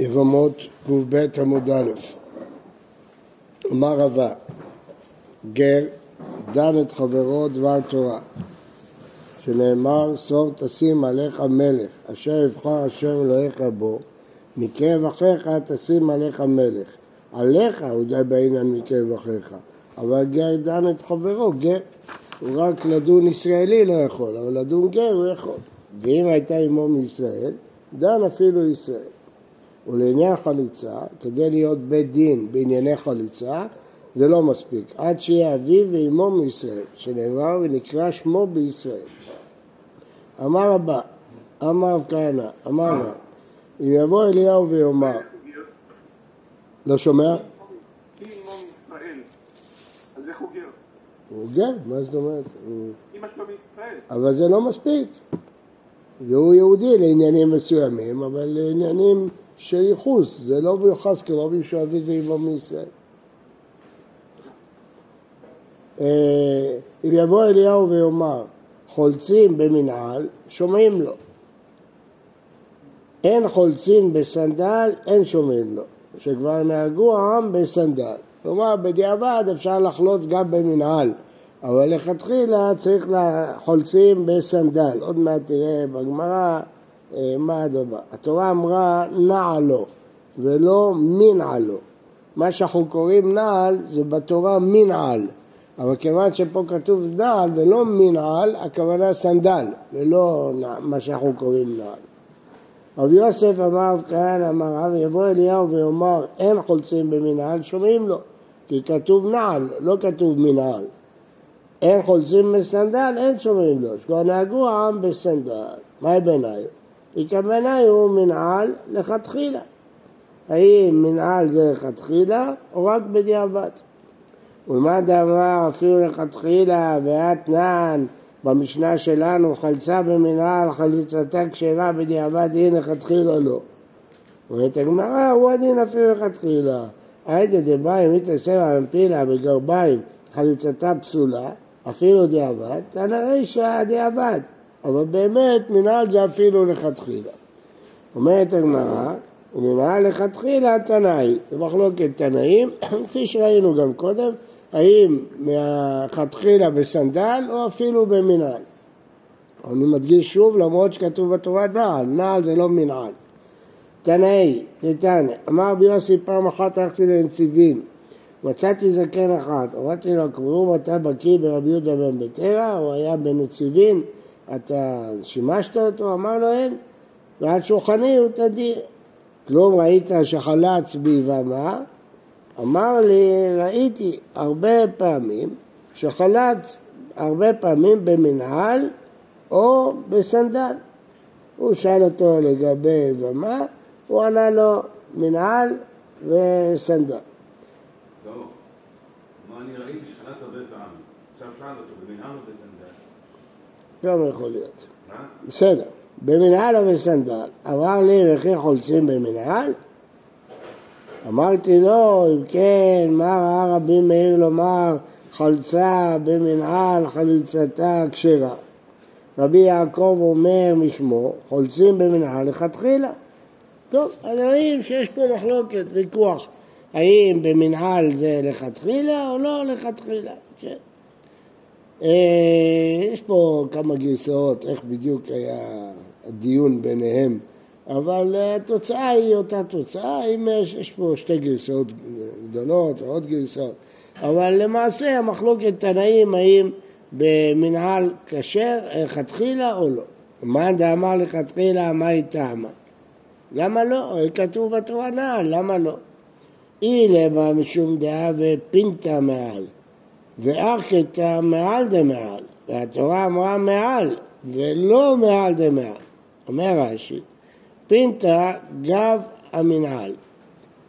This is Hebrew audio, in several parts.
יבמות קב עמוד א', אמר רבה, גר דן את חברו דבר תורה, שנאמר סור תשים עליך מלך, אשר יבחר השם אלוהיך בו, מקרב אחיך תשים עליך מלך, עליך הוא די בעניין מקרב אחיך, אבל גר דן את חברו, גר, הוא רק לדון ישראלי לא יכול, אבל לדון גר הוא יכול, ואם הייתה עמו מישראל, דן אפילו ישראל. ולעניין חליצה, כדי להיות בית דין בענייני חליצה, זה לא מספיק, עד שיהיה אביו ואמו מישראל, שנאמר ונקרא שמו בישראל. אמר הבא, אמר רב כהנא, אמר רב, אם יבוא אליהו ויאמר, לא שומע? הוא גר, מה זאת אומרת? אמא שלו מישראל. אבל זה לא מספיק. והוא יהודי לעניינים מסוימים, אבל לעניינים של ייחוס, זה לא מיוחס מישהו אביו ואימו מישראל. אה, אם יבוא אליהו ויאמר חולצים במנהל, שומעים לו. אין חולצים בסנדל, אין שומעים לו. שכבר נהגו העם בסנדל. כלומר, בדיעבד אפשר לחלוץ גם במנהל, אבל לכתחילה צריך לחולצים בסנדל. עוד מעט תראה בגמרא אה, מה הדבר? התורה אמרה נעלו ולא מנעלו. מה שאנחנו קוראים נעל זה בתורה מנעל, אבל כיוון שפה כתוב נעל ולא מנעל, הכוונה סנדל ולא מה שאנחנו קוראים נעל. רבי יוסף אמר רב כהנא אמר רב יבוא אליהו ויאמר אין חולצים במנהל שומעים לו כי כתוב נעל לא כתוב מנהל אין חולצים בסנדל אין שומעים לו שכבר נהגו העם בסנדל מה בעיניי? הכוונה הוא מנעל לכתחילה. האם מנעל זה לכתחילה או רק בדיעבד? ומה דאמר אפילו לכתחילה ואתנן במשנה שלנו חלצה במנהל חליצתה כשרה בדיעבד היא לכתחילה לא. אומרת הגמרא הוא הדין אפילו לכתחילה. היידה דביים מתעשר על המפילה בגרביים חליצתה פסולה אפילו דיעבד, תנא רישא דיעבד. אבל באמת מנהל זה אפילו לכתחילה. אומרת הגמרא, ומנהל לכתחילה תנאי, זה מחלוקת תנאים, כפי שראינו גם קודם, האם מהכתחילה בסנדל או אפילו במנהל. אני מדגיש שוב, למרות שכתוב בתורה נעל, נעל זה לא מנהל. תנאי, תתנא, אמר רבי יוסי פעם אחת הלכתי לנציבים, מצאתי זקן אחד, אמרתי לו, קראו אתה בקיא ברבי יהודה בן ביתרה, הוא היה בנציבים, אתה שימשת אותו? אמר לו אין, ועל שולחני הוא תדיר. כלום ראית שחלץ ביבמה? אמר לי, ראיתי הרבה פעמים שחלץ הרבה פעמים במנהל או בסנדל. הוא שאל אותו לגבי יבמה, הוא ענה לו מנהל וסנדל. לא, מה אני ראיתי שחלץ הרבה פעמים. עכשיו שאל אותו, במנהל או בסנדל? גם יכול להיות. בסדר. במנהל או בסנדל? אמר לי, וכי חולצים במנהל? אמרתי לו, אם כן, מה ראה רבי מאיר לומר חלצה במנהל חליצתה כשרה? רבי יעקב אומר משמו, חולצים במנהל לכתחילה. טוב, אז רואים שיש פה מחלוקת, ויכוח, האם במנהל זה לכתחילה או לא לכתחילה, כן. אה, יש פה כמה גרסאות, איך בדיוק היה הדיון ביניהם, אבל התוצאה היא אותה תוצאה, אם יש, יש פה שתי גרסאות גדולות ועוד גרסאות, אבל למעשה המחלוקת תנאים האם במנהל כשר לכתחילה או לא. מאן דאמר לכתחילה, מה היא טעמה? למה לא? כתוב בתורה נעל, למה לא? אי למה משום דעה ופינתה מעל. וארכתא מעל דמעל, והתורה אמרה מעל, ולא מעל דמעל. אומר רש"י, פינתא גב המנהל,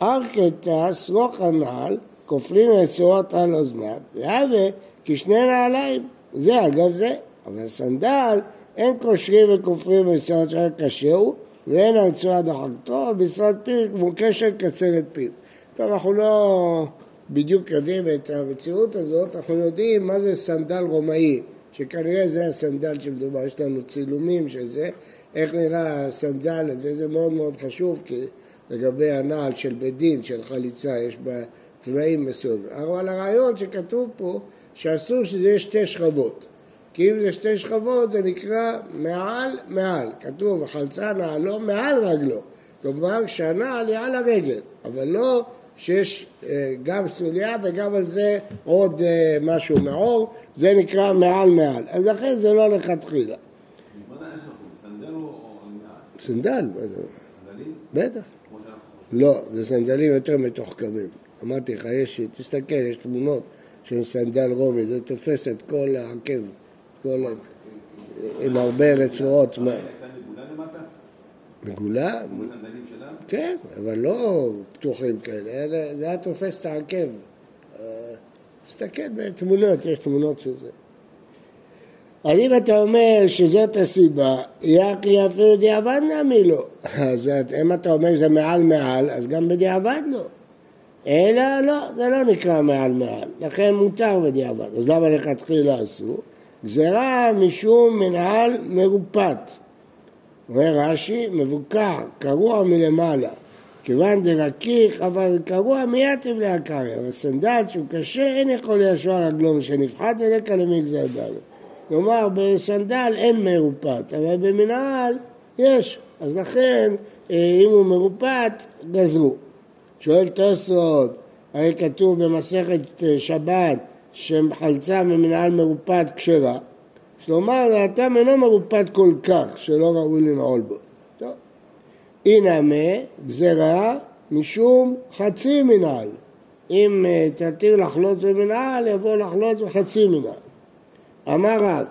ארכתא שרוך הנעל, כופלים רצועות על אוזניו, והווה כשני נעליים, זה אגב זה, אבל סנדל אין קושרים וכופרים רצועות של קשהו, ואין הרצועה דחקתו, במשרד פיו כמו קשר קצר את פיו. טוב, אנחנו לא בדיוק יודעים את המציאות הזאת, אנחנו יודעים מה זה סנדל רומאי, שכנראה זה הסנדל שמדובר, יש לנו צילומים של זה, איך נראה הסנדל הזה, זה מאוד מאוד חשוב, כי לגבי הנעל של בית דין, של חליצה, יש בה צבעים מסוימים. אבל הרעיון שכתוב פה, שאסור שזה יהיה שתי שכבות. כי אם זה שתי שכבות זה נקרא מעל מעל. כתוב, חלצה נעלו מעל רגלו. כלומר שהנעל היא על הרגל, אבל לא שיש אה, גם סוליה וגם על זה עוד אה, משהו מעור, זה נקרא מעל מעל. אז לכן זה לא לכתחילה. סנדל, בטח. לא, זה סנדלים יותר מתוחכמים. אמרתי לך, יש, תסתכל, יש תמונות של סנדל רומי, זה תופס את כל העקב, כל... עם הרבה רצועות. מגולה? כן, אבל לא פתוחים כאלה, זה היה תופס את העקב. תסתכל בתמונות, יש תמונות של זה. אז אם אתה אומר שזאת הסיבה, יחי אפילו דיעבד נעמי לו. אז אם אתה אומר שזה מעל מעל, אז גם בדיעבד לא. אלא לא, זה לא נקרא מעל מעל, לכן מותר בדיעבד. אז למה לכתחילה אסור? גזירה משום מנהל מרופט. אומר רש"י, מבוקר, קרוע מלמעלה. כיוון דרקיק, אבל קרוע מיד תבלי הקריא. אבל סנדל שהוא קשה, אין יכול לישר רגלו משנפחת אלקה למגזר דלת. כלומר, בסנדל אין מרופט, אבל במנהל יש. אז לכן, אה, אם הוא מרופט, גזרו. שואל תוספות, הרי כתוב במסכת אה, שבת שחלצה ממנהל מרופט כשרה. יש לומר, האטם אינו מרופט כל כך, שלא ראוי לנעול בו. טוב. הנה מה, גזרה משום חצי מנהל. אם אה, תתיר לחלוט במנהל, יבוא לחלוט בחצי מנהל. אמר רב,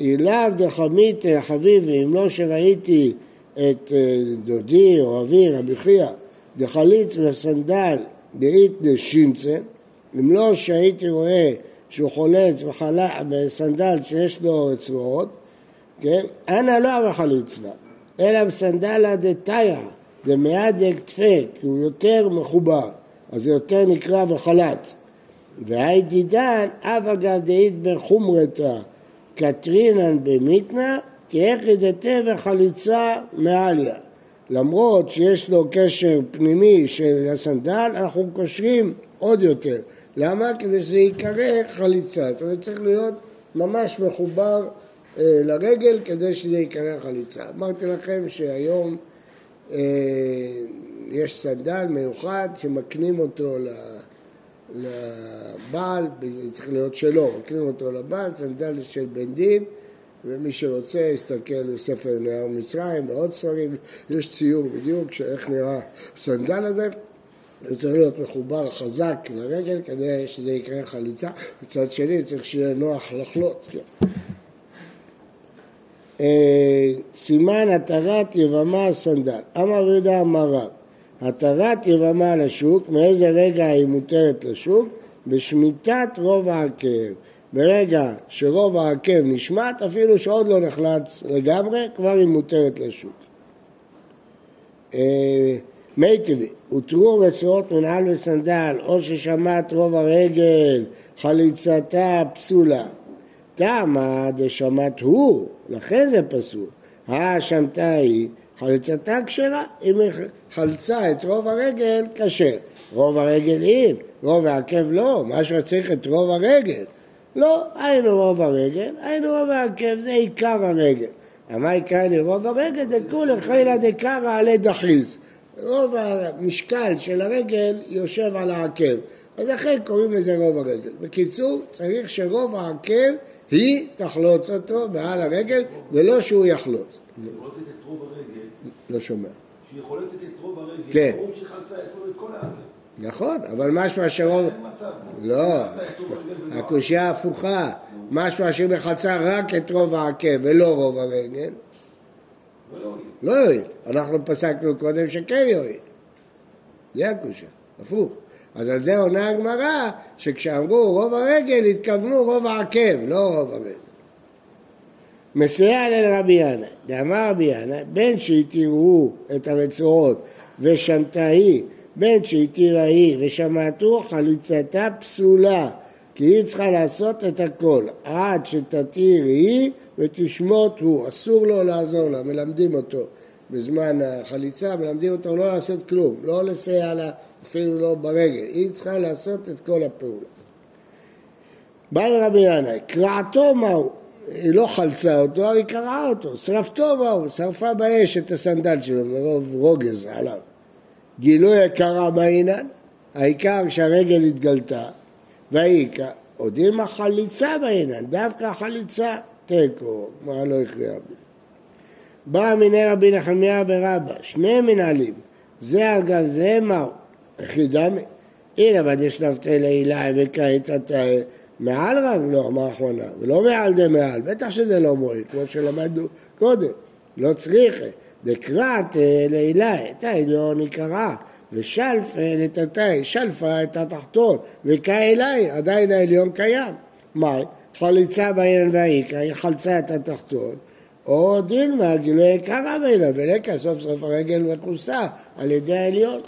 אילאו דחמית חביבי, אם לא שראיתי את אה, דודי או אבי, רבי חייא, דחליץ וסנדל דאית דשינצן, אם לא שהייתי רואה שהוא חולץ בחלה, בסנדל שיש לו רצועות, כן? אנא לא אבחליץ לה, אלא בסנדלה דתיה, דמאדק תפה, כי הוא יותר מחובר, אז זה יותר נקרא וחלץ. והייתי דן, אגב דאית בחומרתה, קטרינן במיתנה, כי איך ידתה וחליצה מעליה. למרות שיש לו קשר פנימי של הסנדל, אנחנו קושרים עוד יותר. למה? כדי שזה ייקרא חליצה. זאת אומרת, צריך להיות ממש מחובר אה, לרגל כדי שזה ייקרא חליצה. אמרתי לכם שהיום אה, יש סנדל מיוחד שמקנים אותו לבעל, זה צריך להיות שלו, מקנים אותו לבעל, סנדל של בן דין, ומי שרוצה יסתכל בספר נהר מצרים, בעוד ספרים, יש ציור בדיוק שאיך נראה הסנדל הזה. זה צריך להיות מחובר חזק לרגל כדי שזה יקרה חליצה, מצד שני צריך שיהיה נוח לחלוץ. כן. אה, סימן התרת יבמה סנדל. אמר יהודה אמר רב, התרת יבמה לשוק, מאיזה רגע היא מותרת לשוק? בשמיטת רוב העקב. ברגע שרוב העקב נשמט, אפילו שעוד לא נחלץ לגמרי, כבר היא מותרת לשוק. אה, מי טבעי, הותרו רצועות מנהל וסנדל, או ששמט רוב הרגל, חליצתה פסולה. תמה דשמט הוא, לכן זה פסול. האשמתה היא, חליצתה כשרה, אם היא חלצה את רוב הרגל, כשר. רוב הרגל אין, רוב העקב לא, מה שצריך את רוב הרגל. לא, היינו רוב הרגל, היינו רוב העקב, זה עיקר הרגל. מה עיקר לרוב הרגל? דכולי חילא דקרא עלי דחיס. רוב המשקל של הרגל יושב על העקב, אז לכן קוראים לזה רוב הרגל. בקיצור, צריך שרוב העקב היא תחלוץ אותו מעל הרגל, ולא שהוא יחלוץ. כשהיא חולצת את רוב הרגל... לא שומע. כשהיא חולצת את רוב הרגל, כן. ברור שהיא חלצה את כל העקב. נכון, אבל משמע שרוב... אין מצב. לא, הרגל הקושייה הפוכה. משמע שהיא מחלצה רק את רוב העקב ולא רוב הרגל. לא יועיל. אנחנו פסקנו קודם שכן יועיל. זה הקושייה, הפוך. אז על זה עונה הגמרא, שכשאמרו רוב הרגל, התכוונו רוב העקב, לא רוב הרגל. מסייע לרבי ינא, דאמר רבי ינא, בין שהתירו את הרצועות ושמתה היא, בין שהתירה היא ושמעתו, חליצתה פסולה, כי היא צריכה לעשות את הכל, עד שתתיר היא ותשמוט הוא, אסור לו לעזור לה, מלמדים אותו. בזמן החליצה, מלמדים אותו לא לעשות כלום, לא לסייע לה אפילו לא ברגל, היא צריכה לעשות את כל הפעולה. באי רבי ינאי, קרעתו מהו? היא לא חלצה אותו, היא קרעה אותו, שרפתו מהו? שרפה באש את הסנדל שלו מרוב רוגז עליו. גילוי הקרה בעינן, העיקר שהרגל התגלתה, והעיקר, עוד עם החליצה בעינן, דווקא החליצה, תיקו, מה לא הכריע בזה. בא מיני רבי נחמיה ברבא, שני מנהלים, זה אגב זה מהו? יחידמי. הנה יש נפתי לעילה וכעת אתה מעל רגלו, אמר אחרונה, ולא מעל דה מעל, בטח שזה לא מועיל, כמו שלמדנו קודם, לא צריך. דקראת לעילה, את העליון היא קרה, ושלף נתתי, שלפה את התחתון, וכאלי, עדיין העליון קיים. מה? חליצה בעניין והאיכא, היא חלצה את התחתון, או דילמה, גילוי קרה בעניין, ולקה סוף סוף הרגל מכוסה על ידי העליון.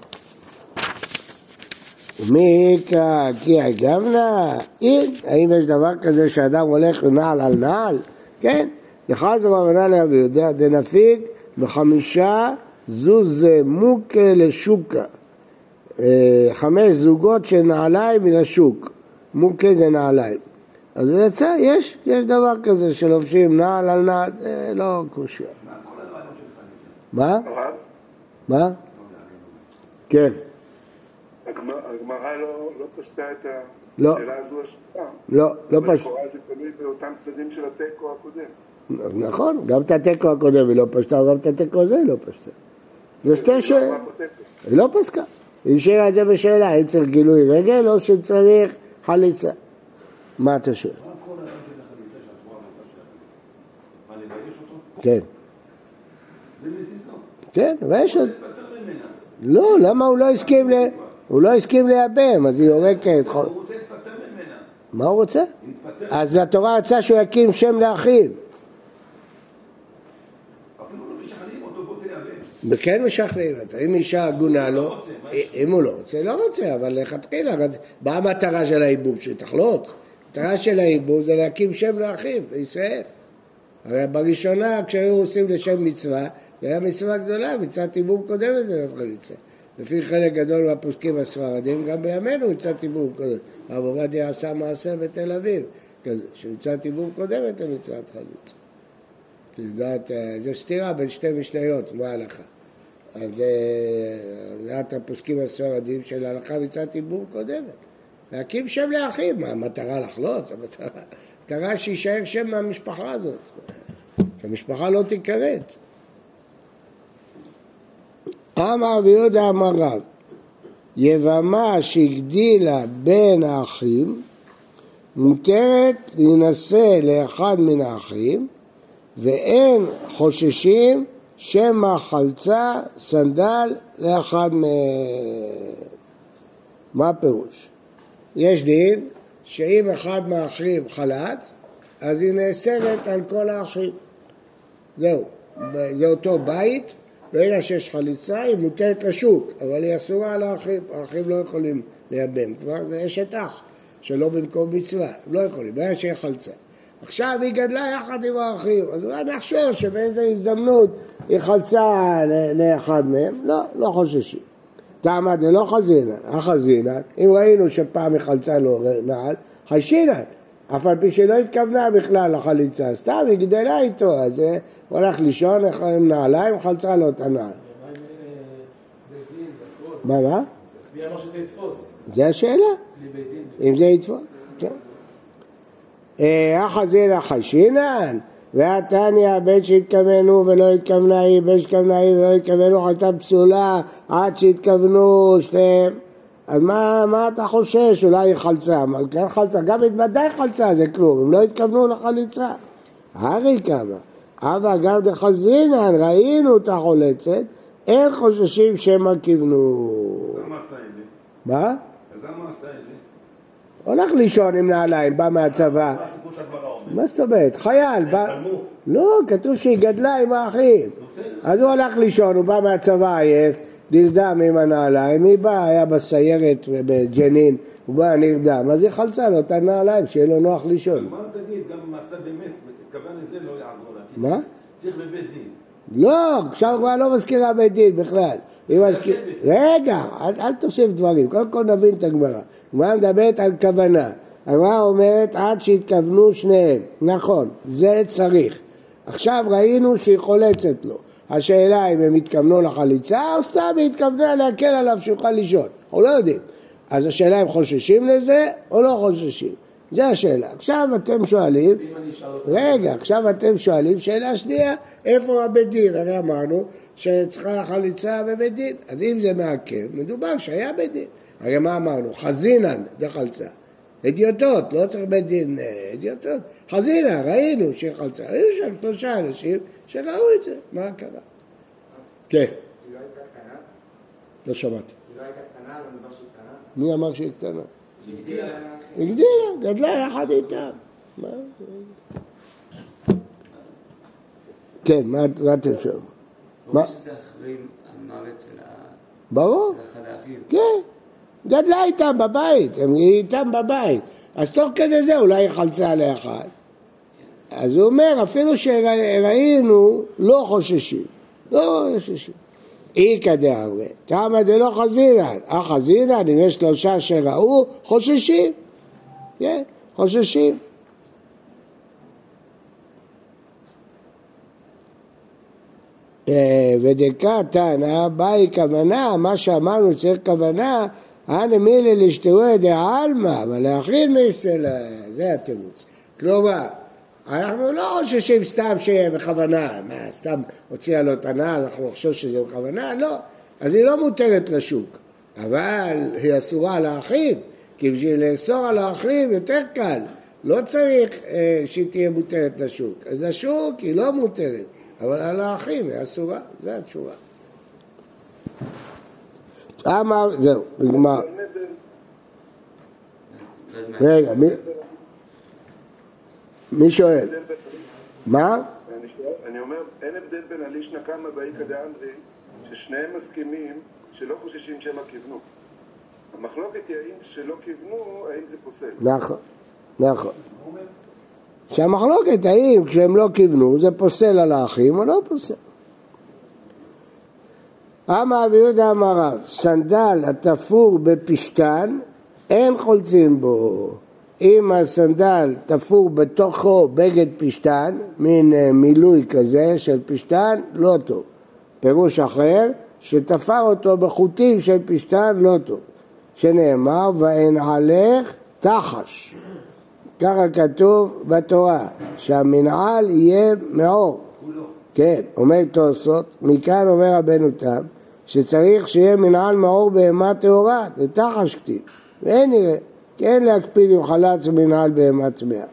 ומיקה כי הגבנה, אין, האם יש דבר כזה שאדם הולך נעל על נעל? כן, יחז רבנה לאבי יהודה דנפיק בחמישה זוז מוקה לשוקה, אה, חמש זוגות של נעליים מן השוק, מוקה זה נעליים. אז זה יצא, יש, יש דבר כזה שלובשים נעל על נעל, זה לא קושייה. מה? מה? כן. הגמרא לא, לא פשטה את לא. השאלה הזו השאלה. לא, לא פשוט. לכאורה זה תלוי באותם צדדים של התיקו הקודם. נכון, גם את התיקו הקודם היא לא פשטה, וגם את התיקו הזה היא לא פשטה. זה שתי שאלות. היא לא פסקה. היא השאירה את זה בשאלה, האם צריך גילוי רגל או שצריך חליצה. מה אתה שואל? כן. כן, ויש עוד... לא, למה הוא לא הסכים ל... הוא לא הסכים לייבם, אז היא יורקת. הוא רוצה להתפטר ממנה. מה הוא רוצה? אז התורה רצה שהוא יקים שם לאחיו. אפילו לא משכנעים אותו. וכן משכנעים. אם אישה הגונה לא לו? אם הוא לא רוצה, לא רוצה, אבל לכתחילה, מה המטרה של הייבום? שתחלוץ. המטרה של הייבום זה להקים שם לאחיו בישראל. הרי בראשונה, כשהיו עושים לשם מצווה, זה היה מצווה גדולה, מצוות ייבום קודמת זה דווקא חליצה. לפי חלק גדול מהפוסקים הספרדים, גם בימינו מצוות ייבום קודמת. הרב עובדיה עשה מעשה בתל אביב, כזה, שמצוות ייבום קודמת למצוות חליצה. כי לדעת, אה, זו סתירה בין שתי משניות, מה ההלכה. אז אה, לדעת הפוסקים הספרדים של ההלכה מצוות ייבום קודמת. להקים שם לאחיו, מה המטרה לחלוץ? המטרה, שיישאר שם מהמשפחה הזאת, שהמשפחה לא תיכרת. אמר רבי יהודה אמר רב, יבמה שהגדילה בין האחים, מותרת להינשא לאחד מן האחים, ואין חוששים שמא חלצה סנדל לאחד מהם. מה הפירוש? יש דין שאם אחד מהאחים חלץ, אז היא נאסרת על כל האחים. זהו, זה אותו בית, ברגע שיש חליצה היא מוטלת לשוק, אבל היא אסורה על האחים, האחים לא יכולים לייבם, כבר זה אשת אח, שלא במקום מצווה, הם לא יכולים, ברגע שיהיה חלצה. עכשיו היא גדלה יחד עם האחים, אז אולי נחשוב שבאיזו הזדמנות היא חלצה לאחד מהם, לא, לא חוששים. תמה דלא חזינן, החזינן, אם ראינו שפעם היא חלצה לו נעל, חיישינן, אף על פי שלא התכוונה בכלל לחליצה, סתם היא גדלה איתו, אז הוא הלך לישון עם נעליים, חלצה לו את הנעל. מה? מה? מי אמר שזה יתפוס? זה השאלה. אם זה יתפוס, כן. אה, החזינא חיישינן, והתניא בין שהתכוונו ולא התכוונה היא, בין שהתכוונה היא ולא התכוונו חלטה פסולה עד שהתכוונו שתיהם. אז מה, מה אתה חושש? אולי היא חלצה, אבל כן חלצה, גם אם ודאי חלצה זה כלום, הם לא התכוונו לחליצה. הרי כמה, אבא גם דחזינן, ראינו את החולצת, אין חוששים שמא כיוונו. למה עשתה את זה? מה? אז למה עשתה את זה? הולך לישון עם נעליים, בא מהצבא. מה זאת אומרת? חייל, בא... לא, כתוב שהיא גדלה עם האחים. אז הוא הלך לישון, הוא בא מהצבא עייף, נרדם עם הנעליים, היא באה, היה בסיירת בג'נין, הוא בא נרדם, אז היא חלצה לו את הנעליים, שיהיה לו נוח לישון. מה תגיד, גם אם עשתה באמת, התכוון לזה, לא יעזור לה. מה? צריך בבית דין. לא, עכשיו כבר לא מזכירה בית דין בכלל. רגע, אל תוסיף דברים, קודם כל נבין את הגמרא. הגמרא מדברת על כוונה. הגמרא אומרת עד שהתכוונו שניהם. נכון, זה צריך. עכשיו ראינו שהיא חולצת לו. השאלה אם הם התכוונו לחליצה או סתם היא התכוונה להקל עליו שיוכל לישון. אנחנו לא יודעים. אז השאלה אם חוששים לזה או לא חוששים. זו השאלה. עכשיו אתם שואלים? רגע, עכשיו אתם שואלים, שאלה שנייה, איפה הבית דין? הרי אמרנו שצריכה חליצה בבית דין. אז אם זה מעכב, מדובר שהיה בית דין. הרי מה אמרנו? חזינן דחלצה. אדיוטות, לא צריך בית דין אה, אדיוטות. חזינה, ראינו שהיא חלצה. היו שם שלושה אנשים שראו את זה, מה קרה? כן, היא לא הייתה קטנה? לא שמעתי. היא לא הייתה קטנה, לא מדבר שהיא קטנה? מי אמר שהיא קטנה? היא הגדילה. הגדילה, גדלה יחד איתם. מה? כן, מה אתם שואלים? ברור שזה אחרי המוות של ה- ברור, של אחד האחים. כן. גדלה איתם בבית, הם- איתם בבית. אז תוך כדי זה אולי היא חלצה לאחד. אז הוא אומר, אפילו שראינו, לא חוששים. לא חוששים. איכא דאמרי, תמא דלא חזינן. אה חזינן, אם יש שלושה שראו, חוששים. כן, חוששים. אה, ודקה תנא, באי כוונה, מה שאמרנו צריך כוונה, אנא מילי לשתוה דעלמא, אבל להכין מיסלה, זה התירוץ. כלומר, אנחנו לא חוששים סתם שיהיה בכוונה, מה, סתם הוציאה לו את הנעל, אנחנו נחשוש שזה בכוונה? לא. אז היא לא מותרת לשוק, אבל היא אסורה לאחים, כי בשביל לאסור על האחים יותר קל, לא צריך אה, שהיא תהיה מותרת לשוק. אז לשוק היא לא מותרת, אבל על האחים היא אסורה, זו התשובה. אמר, זהו, נגמר. רגע, מי, מי שואל? מה? אני אומר, אין הבדל בין הלישנא קמא באיכא דאמרי, ששניהם מסכימים שלא חוששים שמא כיוונו. המחלוקת היא האם שלא כיוונו, האם זה פוסל. נכון, נכון. שהמחלוקת האם כשהם לא כיוונו זה פוסל על האחים או לא פוסל. אמר רבי יהודה אמר רב, סנדל התפור בפשתן אין חולצים בו. אם הסנדל תפור בתוכו בגד פשתן, מין אה, מילוי כזה של פשתן, לא טוב. פירוש אחר, שתפר אותו בחוטים של פשתן, לא טוב. שנאמר, ואין עלך תחש. ככה כתוב בתורה, שהמנעל יהיה מעור. כן, אומר תוספות, מכאן אומר רבנו תם, שצריך שיהיה מנעל מעור בהמה טהורה, זה תחש כתיב, ואין נראה, אין להקפיד עם חלץ ומנעל בהמה טמאה.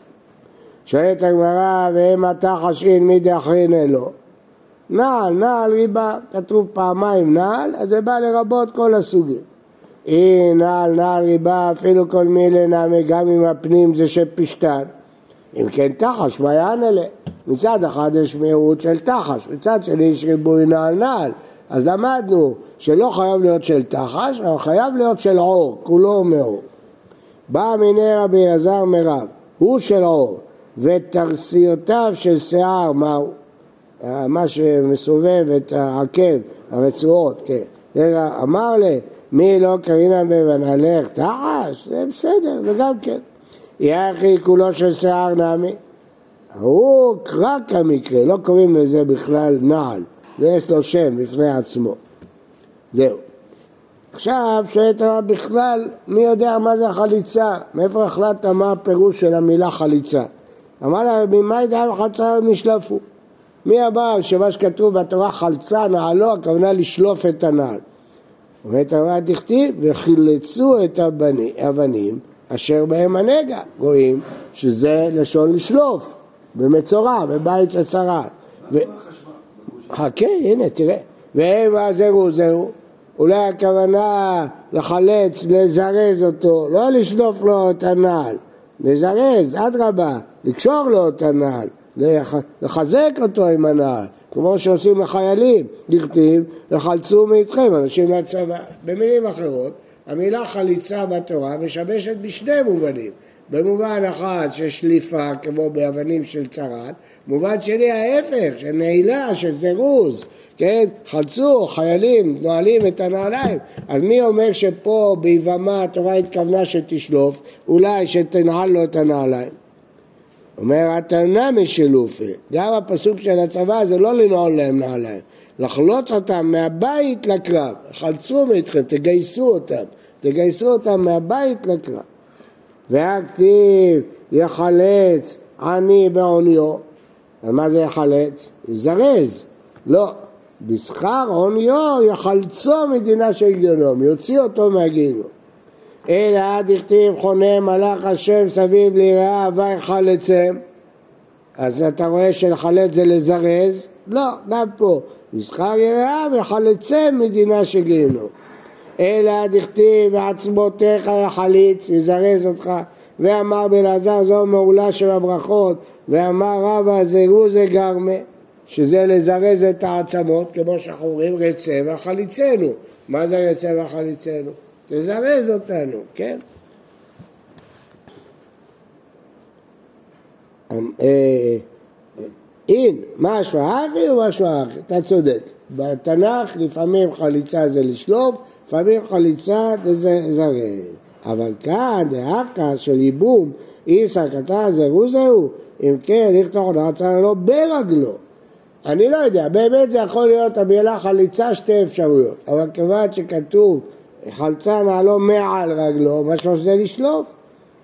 שואלת הגמרא, והמה תחש אין מידי אחרין אלו. נעל, נעל ריבה, כתוב פעמיים נעל, אז זה בא לרבות כל הסוגים. אי נעל, נעל ריבה, אפילו כל מילי נעמי, גם אם הפנים זה של פשתן. אם כן תחש, מה יענה לה? מצד אחד יש מהירות של תחש, מצד שני יש ריבוי נעל נעל. אז למדנו שלא חייב להיות של תחש, אבל חייב להיות של עור, כולו מעור. בא מיני רבי אלעזר מרב, הוא של עור, ותרסיותיו של שיער, מהו? אה, מה שמסובב את העקב, הרצועות, כן. אמר לי, מי לא קרינן בבנהלך תחש? זה בסדר, זה גם כן. יחי כולו של שיער נמי. הוא רק המקרה, לא קוראים לזה בכלל נעל. זה יש לו שם בפני עצמו. זהו. עכשיו שואלת הרב בכלל, מי יודע מה זה החליצה? מאיפה החלטת מה הפירוש של המילה חליצה? אמר לה, ממה ידע חלצה משלפו? מי אמר שמה שכתוב בתורה חלצה נעלו, הכוונה לשלוף את הנעל. אומרת הרב דכתיב, וחילצו את הבני- האבנים אשר בהם הנגע. רואים שזה לשון לשלוף, במצורע, בבית של. ו... חכה, הנה, תראה. ומה זהו זהו? אולי הכוונה לחלץ, לזרז אותו, לא לשלוף לו את הנעל, לזרז, אדרבה, לקשור לו את הנעל, לח- לחזק אותו עם הנעל, כמו שעושים לחיילים, דכתיב, וחלצו מאיתכם, אנשים לצבא. במילים אחרות, המילה חליצה בתורה משמשת בשני מובנים. במובן אחד של שליפה, כמו באבנים של צרת, במובן שני ההפך, של נעילה, של זירוז, כן? חלצו, חיילים נועלים את הנעליים. אז מי אומר שפה ביבמה התורה התכוונה שתשלוף, אולי שתנעל לו את הנעליים. אומר התנא משלופי, גם הפסוק של הצבא זה לא לנעול להם נעליים, לחלוץ אותם מהבית לקרב, חלצו מאיתכם, תגייסו אותם, תגייסו אותם מהבית לקרב. והכתיב יחלץ עני בעוניו, מה זה יחלץ? יזרז, לא, בשכר עוניו יחלצו מדינה של גיהנום, יוציא אותו מהגיהנום. אלא עד הכתיב חונה מלאך השם סביב ליראה ויחלצם. אז אתה רואה שלחלץ זה לזרז? לא, גם פה. בשכר יראה וחלצם מדינה של גיהנום. אלא דכתיב ועצמותיך יחליץ ויזרז אותך ואמר בלעזר זו מעולה של הברכות ואמר רבא זהו זה גרמה שזה לזרז את העצמות כמו שאנחנו אומרים רצה וחליצנו מה זה רצה וחליצנו? לזרז אותנו, כן? אה, אין, מה השוואה אחי ומה השוואה אחי? אתה צודק. בתנ"ך לפעמים חליצה זה לשלוף, לפעמים חליצה זרז. אבל כאן, דאקה של ייבום, איסא קטן זהו זהו, אם כן, לכתוב רצה לו ברגלו. אני לא יודע, באמת זה יכול להיות המילה חליצה שתי אפשרויות, אבל כיוון שכתוב חלצה נעלו מעל רגלו, משמע שזה לשלוף.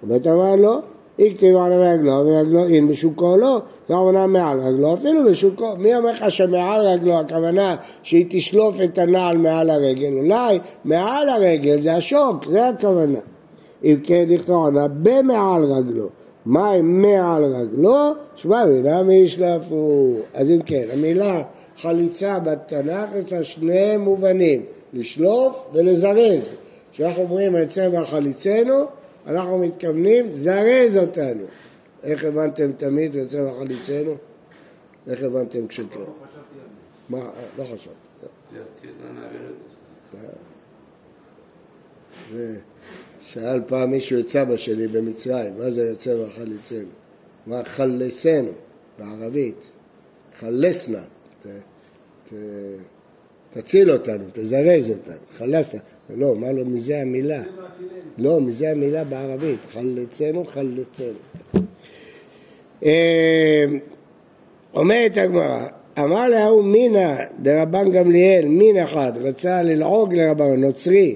בית אמר לא, הכתיב על רגלו ורגלו אין בשוקו לא, זה הכוונה מעל רגלו, אפילו בשוקו. מי אומר לך שמעל רגלו הכוונה שהיא תשלוף את הנעל מעל הרגל? אולי מעל הרגל זה השוק, זה הכוונה. אם כן לכתוב עונה במעל רגלו. מה עם מעל רגלו? שמע מילה מי ישלפו. אז אם כן, המילה חליצה בתנ"ך יש לה שני מובנים. לשלוף ולזרז. כשאנחנו אומרים עצה וחליצנו, אנחנו מתכוונים זרז אותנו. איך הבנתם תמיד עצה וחליצנו? איך הבנתם כשקרה? מה? לא חשבתי. את הנעלת. זה שאל פעם מישהו את סבא שלי במצרים, מה זה יצא וחליצנו? מה חלסנו בערבית, חלסנה, ת, ת, תציל אותנו, תזרז אותנו, חלסת, לא, אמר לו מזה המילה, לא, מזה המילה בערבית, חלצנו, חלצנו. אה, אומרת הגמרא, אמר להוא מינא דרבן גמליאל, מין אחד, רצה ללעוג לרבן נוצרי,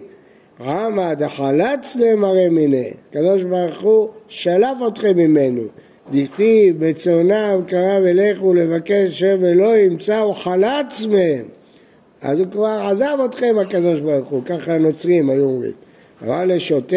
עמא דחלץ למראה מיני, הקדוש ברוך הוא שלף אתכם ממנו, דכתיב בצאנם קרב אליכו לבקש שם ולא ימצא הוא חלץ מהם אז הוא כבר עזב אתכם הקדוש ברוך הוא, ככה הנוצרים היו אומרים. אבל לשוטה,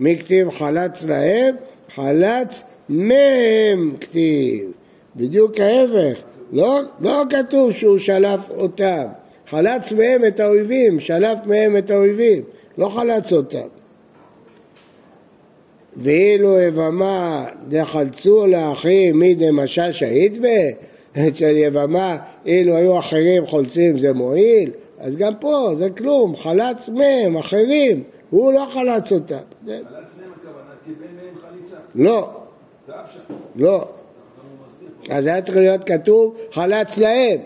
מי כתיב חלץ להם? חלץ מהם כתיב. בדיוק ההפך, לא, לא כתוב שהוא שלף אותם, חלץ מהם את האויבים, שלף מהם את האויבים, לא חלץ אותם. ואילו יבמה דחלצו לאחים מי דמשה שהיד בה, אצל יבמה, אילו היו אחרים חולצים זה מועיל, אז גם פה זה כלום, חלץ מהם, אחרים, הוא לא חלץ אותם. חלץ מהם הכוונה, קיבל מהם חליצה. לא. לא. אז היה צריך להיות כתוב חלץ להם.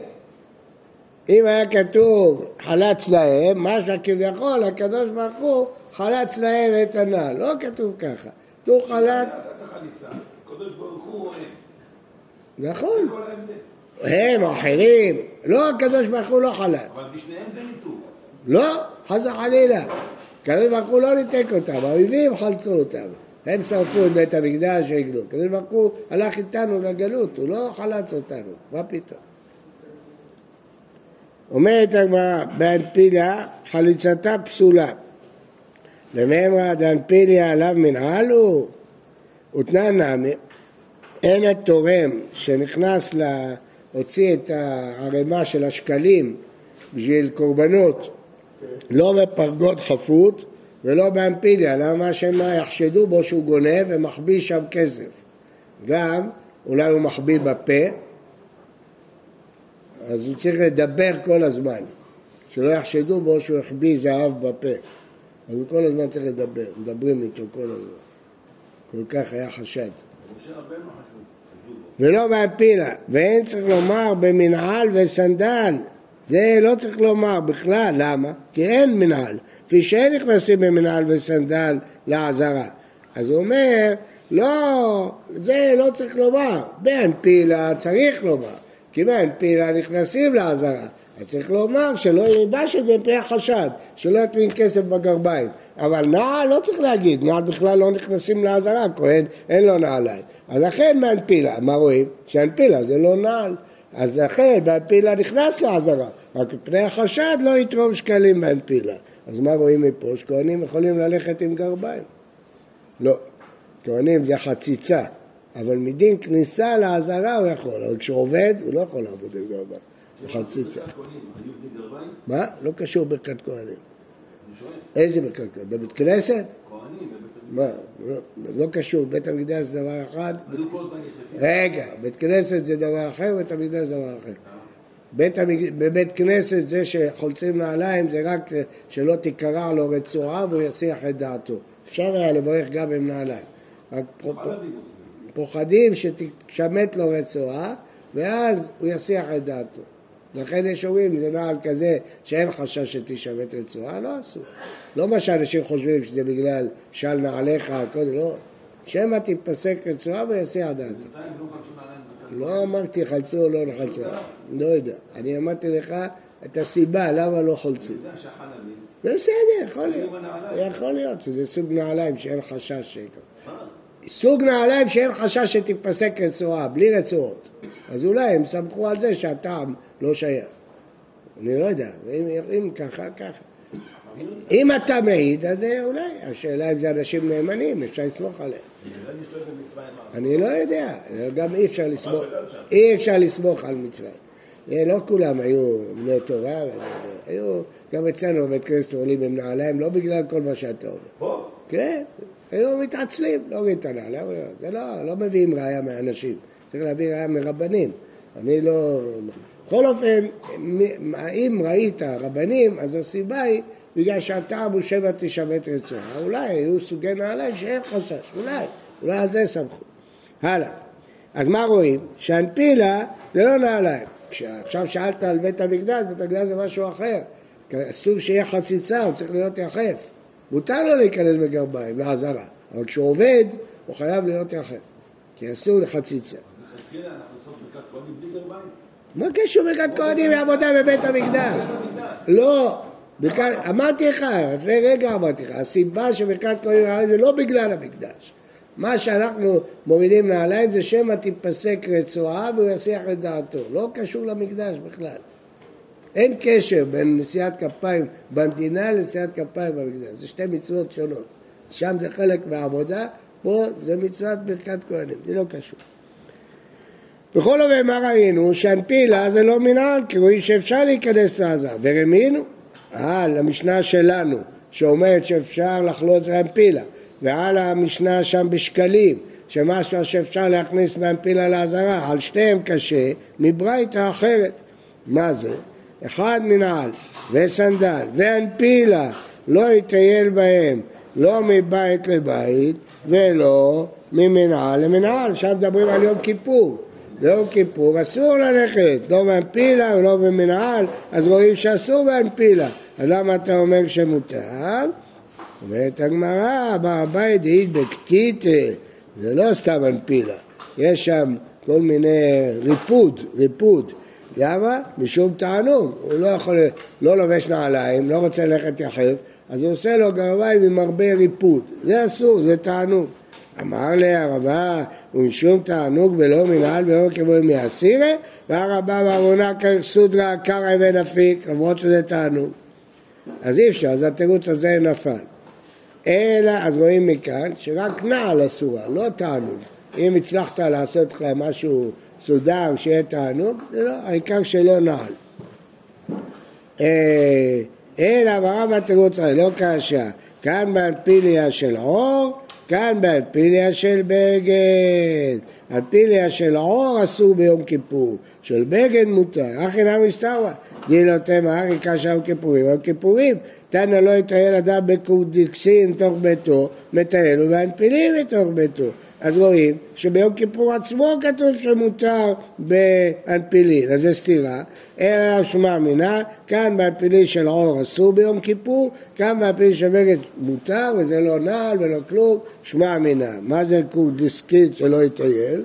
אם היה כתוב חלץ להם, משהו כביכול הקדוש ברוך הוא חלץ להם את הנעל. לא כתוב ככה. כתוב חלץ... הקדוש ברוך הוא. נכון. הם אחרים. לא, הקדוש ברוך הוא לא חלץ. אבל בשניהם זה ניתוק. לא, חס וחלילה. הקדוש ברוך הוא לא ניתק אותם, האויבים חלצו אותם. הם שרפו את בית המקדש והגלו. הקדוש ברוך הוא הלך איתנו לגלות, הוא לא חלץ אותנו, מה פתאום. אומרת הגמרא, באנפיליה חליצתה פסולה. למאמרא דאנפיליה עליו מנהל הוא, ותנא נמי, אין התורם שנכנס להוציא את הערימה של השקלים בשביל קורבנות, לא בפרגוד חפות ולא באמפיליה, למה שמא יחשדו בו שהוא גונב ומחביא שם כסף. גם, אולי הוא מחביא בפה, אז הוא צריך לדבר כל הזמן, שלא יחשדו בו שהוא החביא זהב בפה. אז הוא כל הזמן צריך לדבר, מדברים איתו כל הזמן. כל כך היה חשד. ולא בהפילה, ואין צריך לומר במנעל וסנדל, זה לא צריך לומר בכלל, למה? כי אין מנעל, כפי שאין נכנסים במנעל וסנדל לעזרה. אז הוא אומר, לא, זה לא צריך לומר, באנפילה צריך לומר, כי באנפילה נכנסים לעזרה. אז צריך לומר שלא ילבש את זה מפני החשד, שלא יטמין כסף בגרביים. אבל נעל לא צריך להגיד, נעל בכלל לא נכנסים לעזרה, כהן אין לו נעליים. אז לכן באנפילה, מה רואים? שאנפילה זה לא נעל. אז לכן באנפילה נכנס לעזרה, רק מפני החשד לא יתרום שקלים באנפילה. אז מה רואים מפה? שכהנים יכולים ללכת עם גרביים. לא, כהנים זה חציצה, אבל מדין כניסה לעזרה הוא יכול, אבל כשהוא עובד הוא לא יכול לעבוד עם גרביים, חציצה. מה? לא קשור ברכת כהנים. איזה ברכת כהנים? בבית כנסת? מה? לא, לא קשור, בית המקדש זה דבר אחד. רגע, בית כנסת זה דבר אחר, בית המקדש זה דבר אחר. בית המק... בבית כנסת זה שחולצים נעליים זה רק שלא תיקרע לו רצועה והוא יסיח את דעתו. אפשר היה לברך גם עם נעליים. רק. פוחדים שתשמט לו רצועה ואז הוא יסיח את דעתו. לכן יש אומרים, זה נעל כזה שאין חשש שתשמט רצועה, לא אסור. לא מה שאנשים חושבים שזה בגלל של נעליך, קודם, לא. שמא תיפסק רצועה ויסיח דעתו. לא אמרתי חלצו או לא חלצו, לא יודע. אני אמרתי לך את הסיבה למה לא זה בסדר, יכול להיות. יכול להיות שזה סוג נעליים שאין חשש שיקרה. סוג נעליים שאין חשש שתיפסק רצועה, בלי רצועות. אז אולי הם סמכו על זה שהטעם לא שייך. אני לא יודע, אם, אם ככה, ככה. אם אתה מעיד, אז אה, אולי. השאלה אם זה אנשים נאמנים, אפשר לסמוך עליהם. אני לא יודע, גם אי אפשר לסמוך, אי אפשר לסמוך על מצרים. אה, לא כולם היו בני תורה, היו, גם אצלנו בבית כנסת עולים עם נעליים, לא בגלל כל מה שאתה אומר. פה. כן, היו מתעצלים, לא רואים את הנעליים, זה לא, לא מביאים ראייה מאנשים, צריך להביא ראייה מרבנים. אני לא... בכל אופן, אם ראית רבנים, אז הסיבה היא בגלל שהטעם הוא שמא תשמט רצועה. אולי היו סוגי נעליים שאין חשש, אולי, אולי על זה סמכו. הלאה. אז מה רואים? שהנפילה זה לא נעליים. עכשיו שאלת על בית המקדש, בית המקדש זה משהו אחר. אסור שיהיה חציצה, הוא צריך להיות יחף. מותר לו להיכנס בגרביים, לעזרה, אבל כשהוא עובד, הוא חייב להיות יחף. כי אסור לחציצה. מה קשור ברכת כהנים לעבודה בבית המקדש? לא, אמרתי לך, לפני רגע אמרתי לך, הסיבה שברכת כהנים נעליים זה לא בגלל המקדש. מה שאנחנו מורידים נעליים זה שמא תיפסק רצועה והוא יסיח את דעתו. לא קשור למקדש בכלל. אין קשר בין נשיאת כפיים במדינה לנשיאת כפיים במקדש. זה שתי מצוות שונות. שם זה חלק מהעבודה, פה זה מצוות ברכת כהנים, זה לא קשור. בכל אופן מה ראינו? שהנפילה זה לא מנהל, כי רואים שאפשר להיכנס לעזה. ורמינו? אה, למשנה שלנו, שאומרת שאפשר לחלוץ להנפילה. ועל המשנה שם בשקלים, שמשהו שאפשר להכניס מהנפילה לעזרה, על שתיהם קשה, מברייתא אחרת. מה זה? אחד מנעל וסנדל והנפילה לא יטייל בהם לא מבית לבית ולא ממנהל למנהל, שם מדברים על יום כיפור. ביום כיפור אסור ללכת, לא בהנפילה ולא במנהל, אז רואים שאסור בהנפילה. אז למה אתה אומר שמותר? אומרת הגמרא, בהר הבית דאית בקטיטה, זה לא סתם הנפילה, יש שם כל מיני ריפוד, ריפוד. למה? משום תענוג, הוא לא יכול, לא לובש נעליים, לא רוצה ללכת יחף, אז הוא עושה לו גרביים עם הרבה ריפוד, זה אסור, זה תענוג. אמר לי הרבה, ומשום תענוג ולא מנהל ולא כמו מאסירה, והרבה בעוונה כסודרה קרא אבן אפיק, למרות שזה תענוג. אז אי אפשר, אז התירוץ הזה נפל. אלא, אז רואים מכאן שרק נעל אסורה, לא תענוג. אם הצלחת לעשות לך משהו סודר, שיהיה תענוג, זה לא, העיקר שלא נעל. אה, אלא ברב התירוץ לא כאשר, כאן באנפיליה של עור, כאן באנפיליה של בגד. אנפיליה של עור אסור ביום כיפור, של בגד מותר. אחי נמי מסתרווה. דילו תמר, קשה יום כיפורים. יום כיפורים, תנא לא יטייל אדם בקודקסין תוך ביתו, מטייל ובאנפילים מתוך ביתו. אז רואים שביום כיפור עצמו כתוב שמותר באנפילין, אז זה סתירה. אלא שמע מינה, כאן באנפילין של עור אסור ביום כיפור, כאן באנפילין של בגד מותר, וזה לא נעל ולא כלום, שמע מינה. מה זה קורדיסקית שלא יטייל?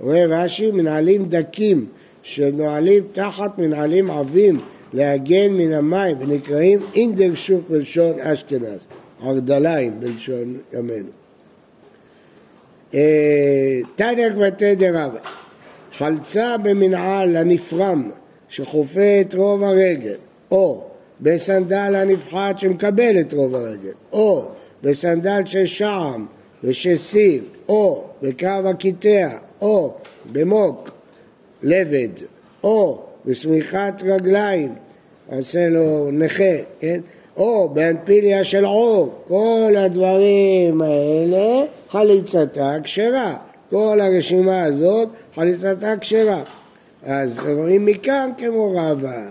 אומר רש"י, מנהלים דקים שנועלים תחת מנהלים עבים להגן מן המים ונקראים אינדר שוק בלשון אשכנז, ערדליים בלשון ימינו. אה, תניא כבתי דרבא, חלצה במנעל הנפרם שחופה את רוב הרגל, או בסנדל הנפחת שמקבל את רוב הרגל, או בסנדל של שעם ושל סיב, או בקו הקיטע, או במוק, לבד, או בשמיכת רגליים, עושה לו נכה, כן? או באנפיליה של עור, כל הדברים האלה חליצתה כשרה. כל הרשימה הזאת חליצתה כשרה. אז רואים מכאן כמו רבה.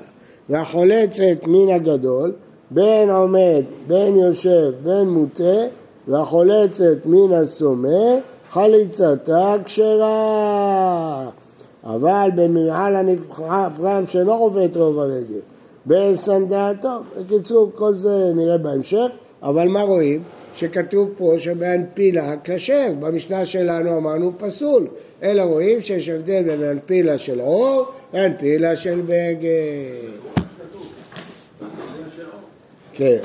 והחולצת מן הגדול, בין עומד, בין יושב, בין מוטה, והחולצת מן הסומא, חליצתה כשרה. אבל במנהל הנפרם שלא עובד רוב הרגל, בסנדל, טוב, בקיצור כל זה נראה בהמשך, אבל מה רואים? שכתוב פה שבאנפילה כשר, במשנה שלנו אמרנו פסול, אלא רואים שיש הבדל בין אנפילה של עור לאנפילה של בגד. כן.